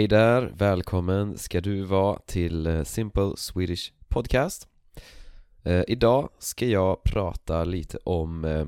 Hej där, välkommen ska du vara till eh, Simple Swedish Podcast. Eh, Idag ska jag prata lite om eh,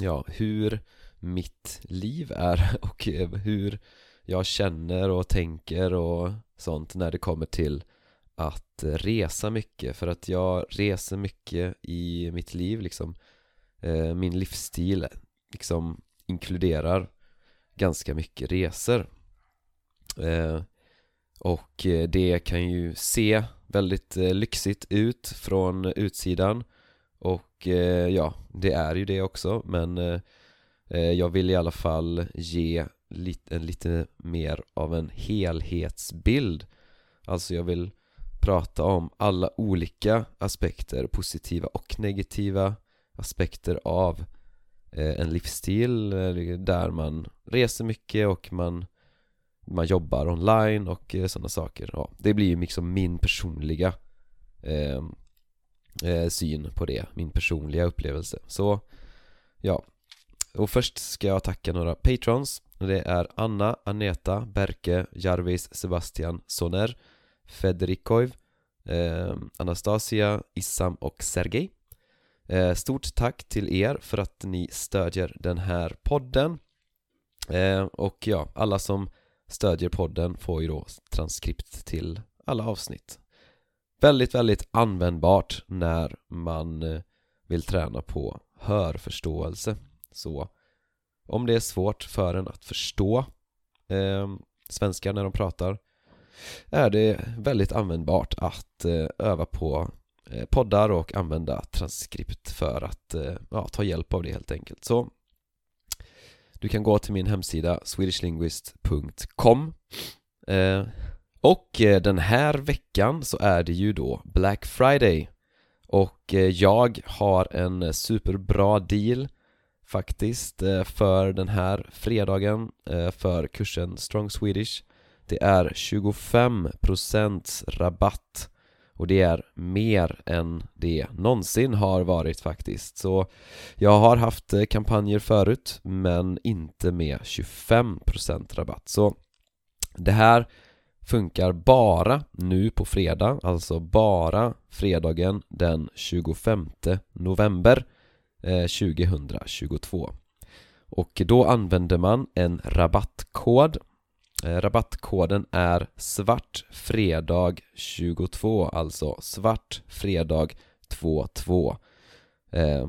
ja, hur mitt liv är och eh, hur jag känner och tänker och sånt när det kommer till att resa mycket. För att jag reser mycket i mitt liv liksom eh, min livsstil liksom inkluderar ganska mycket resor. Eh, och eh, det kan ju se väldigt eh, lyxigt ut från utsidan. Och ja, det är ju det också men jag vill i alla fall ge en lite mer av en helhetsbild. Alltså jag vill prata om alla olika aspekter, positiva och negativa aspekter av en livsstil där man reser mycket och man man jobbar online och eh, sådana saker. Ja, Det blir ju liksom min personliga eh, eh, syn på det, min personliga upplevelse. Så, ja. Och först ska jag tacka några patrons. Det är Anna, Aneta, Berke, Jarvis, Sebastian, Soner Federikov eh, Anastasia, Issam och Sergej. Eh, Stort tack till er för att ni stödjer den här podden. Eh, Och ja, alla som stödjer podden får ju då transkript till alla avsnitt. Väldigt, väldigt användbart när man eh, vill träna på hörförståelse. Så om det är svårt för en att förstå eh, svenska när de pratar är det väldigt användbart att eh, öva på eh, poddar och använda transkript för att eh, ja, ta hjälp av det helt enkelt. Så du kan gå till min hemsida swedishlinguist.com eh, Och eh, den här veckan så är det ju då Black Friday. Och eh, jag har en superbra deal faktiskt eh, för den här fredagen för kursen Strong Swedish. Det är 25% rabatt och det är mer än det någonsin har varit faktiskt. Så jag har haft eh, kampanjer förut men inte med 25% rabatt. Så det här funkar bara nu på fredag, alltså bara fredagen den 25 november eh, 2022 och då använder man en rabattkod Eh, rabattkoden är svartfredag22 alltså svartfredag22 eh,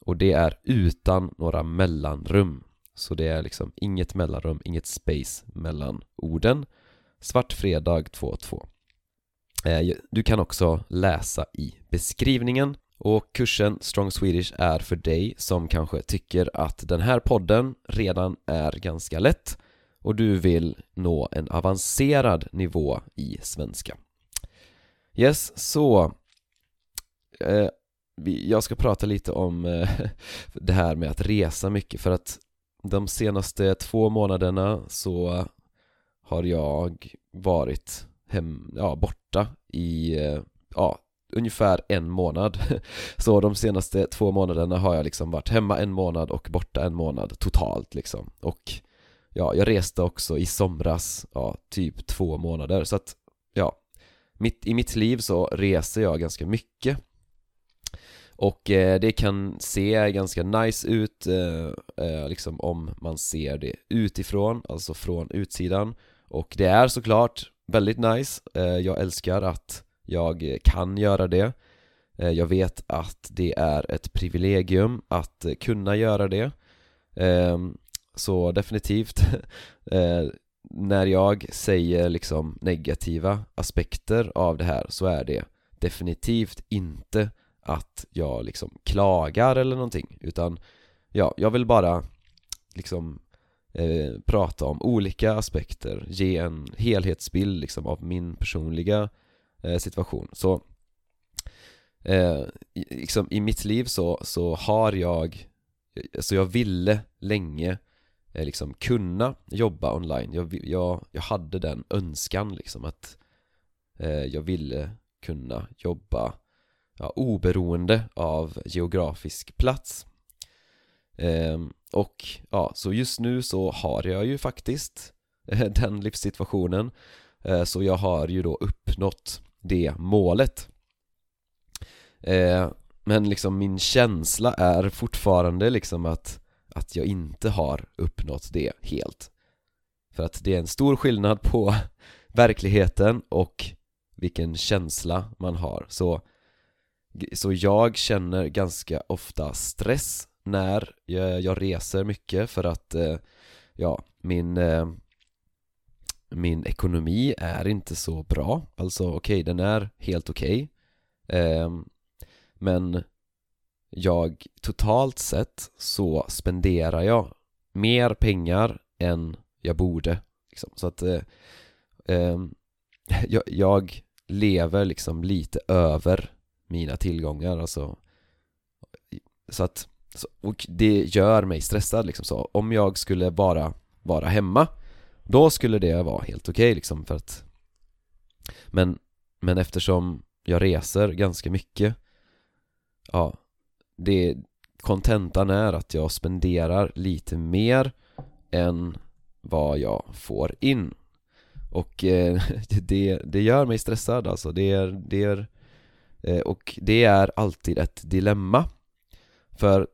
och det är utan några mellanrum. Så det är liksom inget mellanrum, inget space mellan orden. Svartfredag22 eh, Du kan också läsa i beskrivningen. Och kursen Strong Swedish är för dig som kanske tycker att den här podden redan är ganska lätt och du vill nå en avancerad nivå i svenska. Yes, så eh, Jag ska prata lite om eh, det här med att resa mycket för att de senaste två månaderna så har jag varit hem, ja, borta i eh, ja, ungefär en månad. Så de senaste två månaderna har jag liksom varit hemma en månad och borta en månad totalt liksom. Och ja, jag reste också i somras, ja, typ två månader. Så att, ja mitt, I mitt liv så reser jag ganska mycket. Och eh, det kan se ganska nice ut eh, eh, liksom om man ser det utifrån, alltså från utsidan. Och det är såklart väldigt nice, eh, jag älskar att jag kan göra det. Eh, Jag vet att det är ett privilegium att kunna göra det. Ehm, så definitivt. Eh, när jag säger liksom negativa aspekter av det här så är det definitivt inte att jag liksom klagar eller någonting utan ja, jag vill bara liksom eh, prata om olika aspekter, ge en helhetsbild liksom av min personliga eh, situation. Så eh, liksom i mitt liv så, så har jag så jag ville länge Eh, liksom kunna jobba online. Jag, jag, jag hade den önskan liksom att eh, jag ville kunna jobba ja, oberoende av geografisk plats. Eh, och ja, så just nu så har jag ju faktiskt eh, den livssituationen eh, Så jag har ju då uppnått det målet. Eh, Men liksom min känsla är fortfarande liksom att att jag inte har uppnått det helt. För att det är en stor skillnad på verkligheten och vilken känsla man har. Så Så jag känner ganska ofta stress när jag, jag reser mycket för att eh, Ja, min eh, Min ekonomi är inte så bra. Alltså okej, okay, den är helt okej. Okay. eh, Men jag totalt sett så spenderar jag mer pengar än jag borde liksom. Så att eh, ehm, jag, jag lever liksom lite över mina tillgångar alltså Så att och det gör mig stressad liksom så om jag skulle bara vara hemma Då skulle det vara helt okej okay, liksom för att Men Men eftersom jag reser ganska mycket Ja det Kontentan är att jag spenderar lite mer än vad jag får in. Och eh, det, det gör mig stressad alltså, det är, det är eh, Och det är alltid ett dilemma. För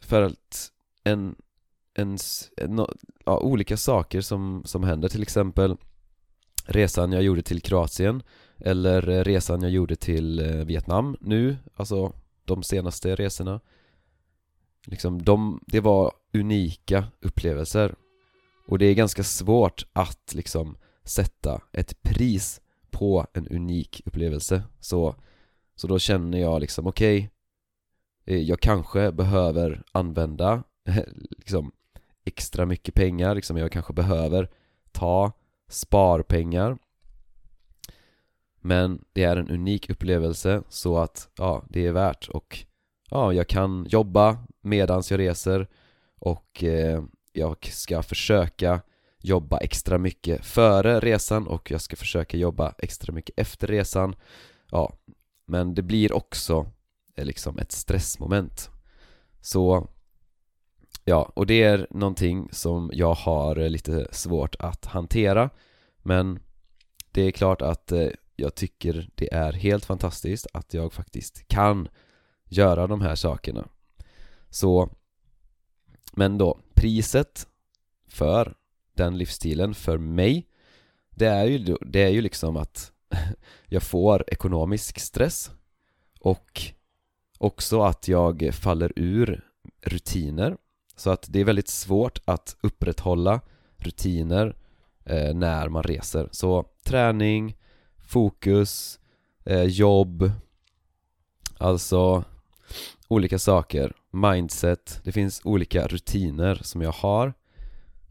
För att en, en, en ja, olika saker som, som händer. Till exempel Resan jag gjorde till Kroatien Eller resan jag gjorde till eh, Vietnam nu, alltså de senaste resorna. Liksom de, det var unika upplevelser. Och det är ganska svårt att liksom sätta ett pris på en unik upplevelse. Så, så då känner jag liksom okej okay, Jag kanske behöver använda liksom extra mycket pengar. Liksom jag kanske behöver ta sparpengar. Men det är en unik upplevelse så att ja, det är värt och ja, jag kan jobba medans jag reser och eh, jag ska försöka jobba extra mycket före resan och jag ska försöka jobba extra mycket efter resan. Ja, men det blir också eh, liksom ett stressmoment. Så Ja, och det är någonting som jag har eh, lite svårt att hantera. Men det är klart att eh, jag tycker det är helt fantastiskt att jag faktiskt kan göra de här sakerna. Så Men då, priset för den livsstilen för mig det är ju, det är ju liksom att jag får ekonomisk stress och också att jag faller ur rutiner. Så att det är väldigt svårt att upprätthålla rutiner eh, när man reser. Så träning, fokus, eh, jobb alltså olika saker, mindset, det finns olika rutiner som jag har.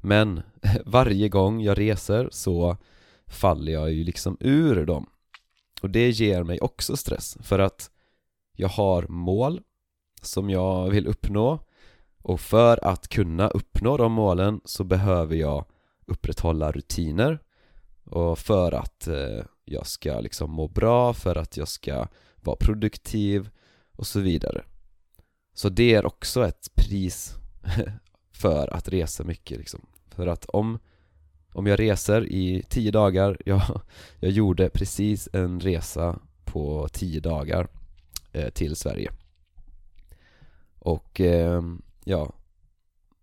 Men varje gång jag reser så faller jag ju liksom ur dem. Och det ger mig också stress för att jag har mål som jag vill uppnå. Och för att kunna uppnå de målen så behöver jag upprätthålla rutiner och för att eh, jag ska liksom må bra, för att jag ska vara produktiv och så vidare så det är också ett pris för att resa mycket liksom. För att om, om jag reser i tio dagar, jag, jag gjorde precis en resa på tio dagar eh, till Sverige Och eh, ja,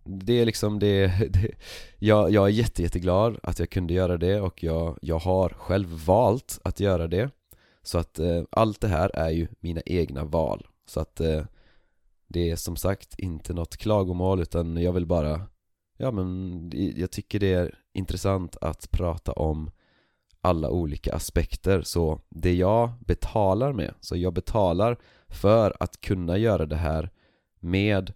det är liksom det, det jag, jag är jätte, jätteglad att jag kunde göra det och jag, jag har själv valt att göra det. Så att eh, allt det här är ju mina egna val. Så att eh, det är som sagt inte något klagomål utan jag vill bara Ja men jag tycker det är intressant att prata om alla olika aspekter. Så det jag betalar med, så jag betalar för att kunna göra det här med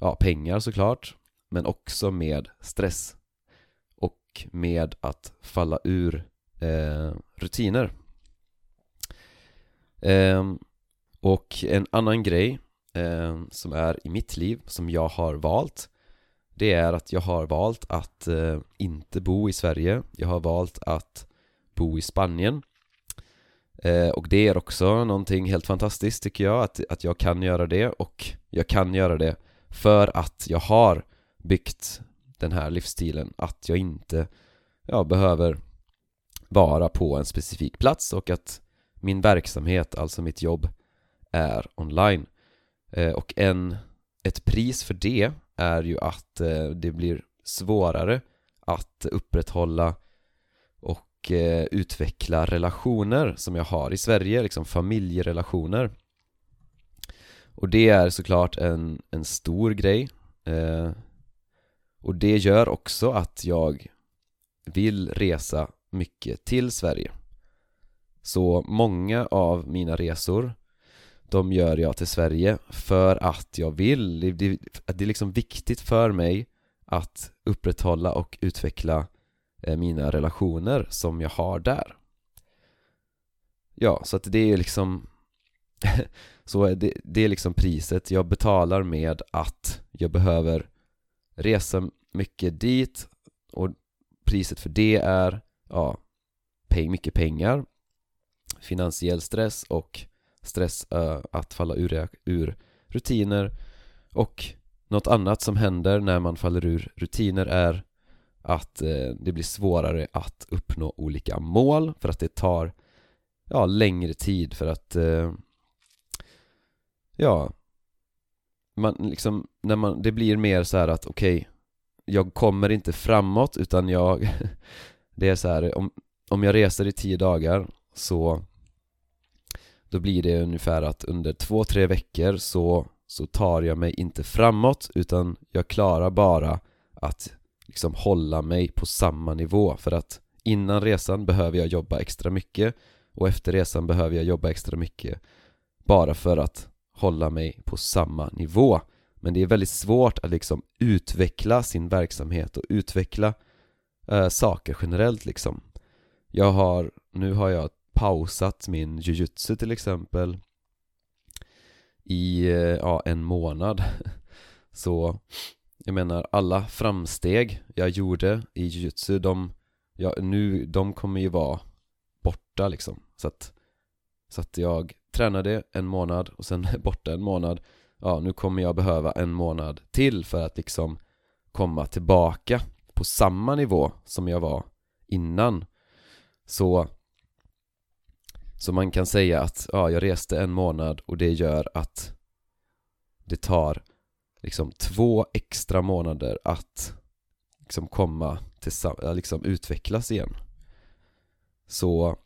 ja, pengar såklart men också med stress och med att falla ur eh, rutiner. Eh, och en annan grej eh, som är i mitt liv, som jag har valt Det är att jag har valt att eh, inte bo i Sverige. Jag har valt att bo i Spanien. Eh, Och det är också någonting helt fantastiskt tycker jag att, att jag kan göra det. Och jag kan göra det för att jag har byggt den här livsstilen att jag inte ja, behöver vara på en specifik plats och att min verksamhet, alltså mitt jobb, är online. Eh, och en, ett pris för det är ju att eh, det blir svårare att upprätthålla och eh, utveckla relationer som jag har i Sverige, liksom familjerelationer. Och det är såklart en, en stor grej eh, och det gör också att jag vill resa mycket till Sverige. Så många av mina resor de gör jag till Sverige för att jag vill. Det, det, är liksom viktigt för mig att upprätthålla och utveckla eh, mina relationer som jag har där. Ja, så att det är liksom Så det, det är liksom priset jag betalar med att jag behöver resa mycket dit och priset för det är, ja, peng, mycket pengar. Finansiell stress och stress uh, att falla ur, ur rutiner. Och något annat som händer när man faller ur rutiner är att uh, det blir svårare att uppnå olika mål för att det tar ja, längre tid för att uh, ja man liksom, när man, det blir mer så att okej okay, jag kommer inte framåt utan jag det är så här, om, om jag reser i tio dagar så då blir det ungefär att under två, tre veckor så, så tar jag mig inte framåt utan jag klarar bara att liksom hålla mig på samma nivå. För att innan resan behöver jag jobba extra mycket och efter resan behöver jag jobba extra mycket bara för att hålla mig på samma nivå men det är väldigt svårt att liksom utveckla sin verksamhet och utveckla eh, saker generellt liksom. Jag har, nu har jag pausat min jujutsu till exempel i eh, ja, en månad. Så jag menar alla framsteg jag gjorde i jujutsu de, ja, nu, de kommer ju vara borta liksom. Så att, så att jag tränade en månad och sen borta en månad. Ja, nu kommer jag behöva en månad till för att liksom komma tillbaka på samma nivå som jag var innan. Så Så man kan säga att, ja, jag reste en månad och det gör att det tar liksom två extra månader att liksom komma till, liksom utvecklas igen. Så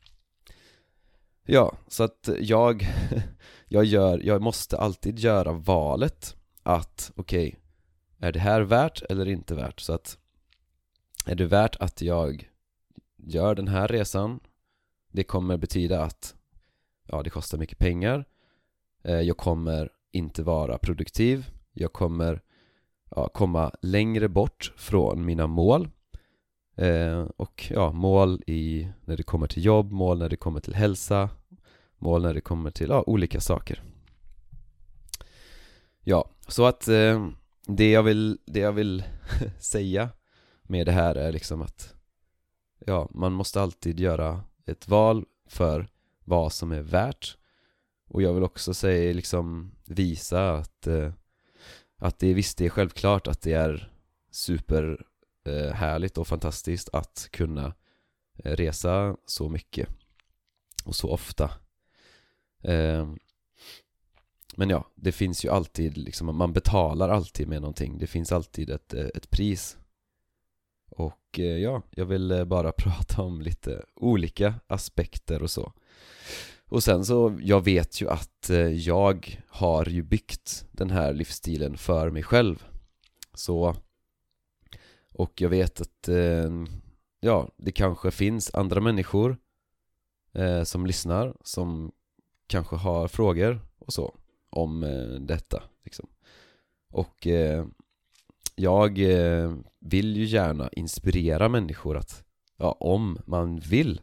Ja, så att jag, jag gör, jag måste alltid göra valet att okej, okay, är det här värt eller inte värt? Så att är det värt att jag gör den här resan? Det kommer betyda att ja, det kostar mycket pengar eh, Jag kommer inte vara produktiv Jag kommer ja, komma längre bort från mina mål Eh, och ja, mål i, när det kommer till jobb, mål när det kommer till hälsa Mål när det kommer till ja, olika saker. Ja, så att eh, det jag vill, det jag vill säga med det här är liksom att Ja, man måste alltid göra ett val för vad som är värt. Och jag vill också säga, liksom visa att eh, Att det visst, det är självklart att det är super Eh, härligt och fantastiskt att kunna eh, resa så mycket och så ofta. Eh, Men ja, det finns ju alltid liksom, man betalar alltid med någonting. Det finns alltid ett, eh, ett pris. Och eh, ja, jag vill eh, bara prata om lite olika aspekter och så. Och sen så, jag vet ju att jag har ju byggt den här livsstilen för mig själv. Så och jag vet att eh, ja, det kanske finns andra människor eh, som lyssnar som kanske har frågor och så om eh, detta liksom. Och eh, jag eh, vill ju gärna inspirera människor att, ja, om man vill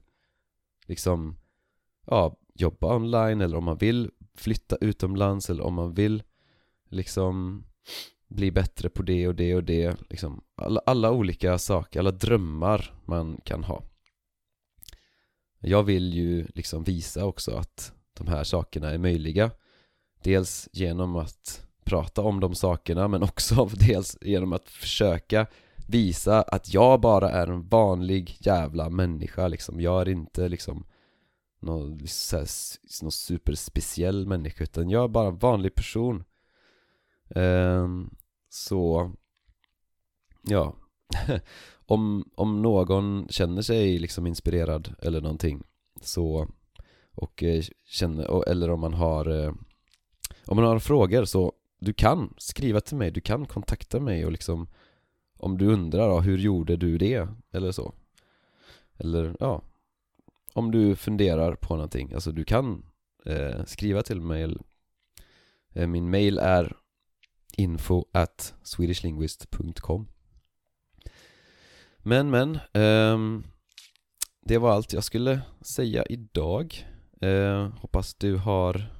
liksom, ja, jobba online eller om man vill flytta utomlands eller om man vill liksom bli bättre på det och det och det liksom. Alla, alla olika saker, alla drömmar man kan ha. Jag vill ju liksom visa också att de här sakerna är möjliga. Dels genom att prata om de sakerna men också dels genom att försöka visa att jag bara är en vanlig jävla människa liksom. Jag är inte liksom någon, någon superspeciell människa utan jag är bara en vanlig person. Ehm, så Ja. Om, om någon känner sig liksom inspirerad eller någonting så och eh, känner, eller om man har eh, om man har frågor så du kan skriva till mig, du kan kontakta mig och liksom om du undrar, hur gjorde du det? Eller så. Eller ja. Om du funderar på någonting, alltså du kan eh, skriva till mig eh, Min mail är info at swedishlinguist.com Men men, um, det var allt jag skulle säga idag uh, Hoppas du har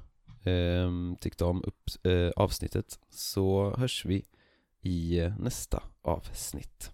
um, tyckt om upp, uh, avsnittet så hörs vi i eh, nästa avsnitt.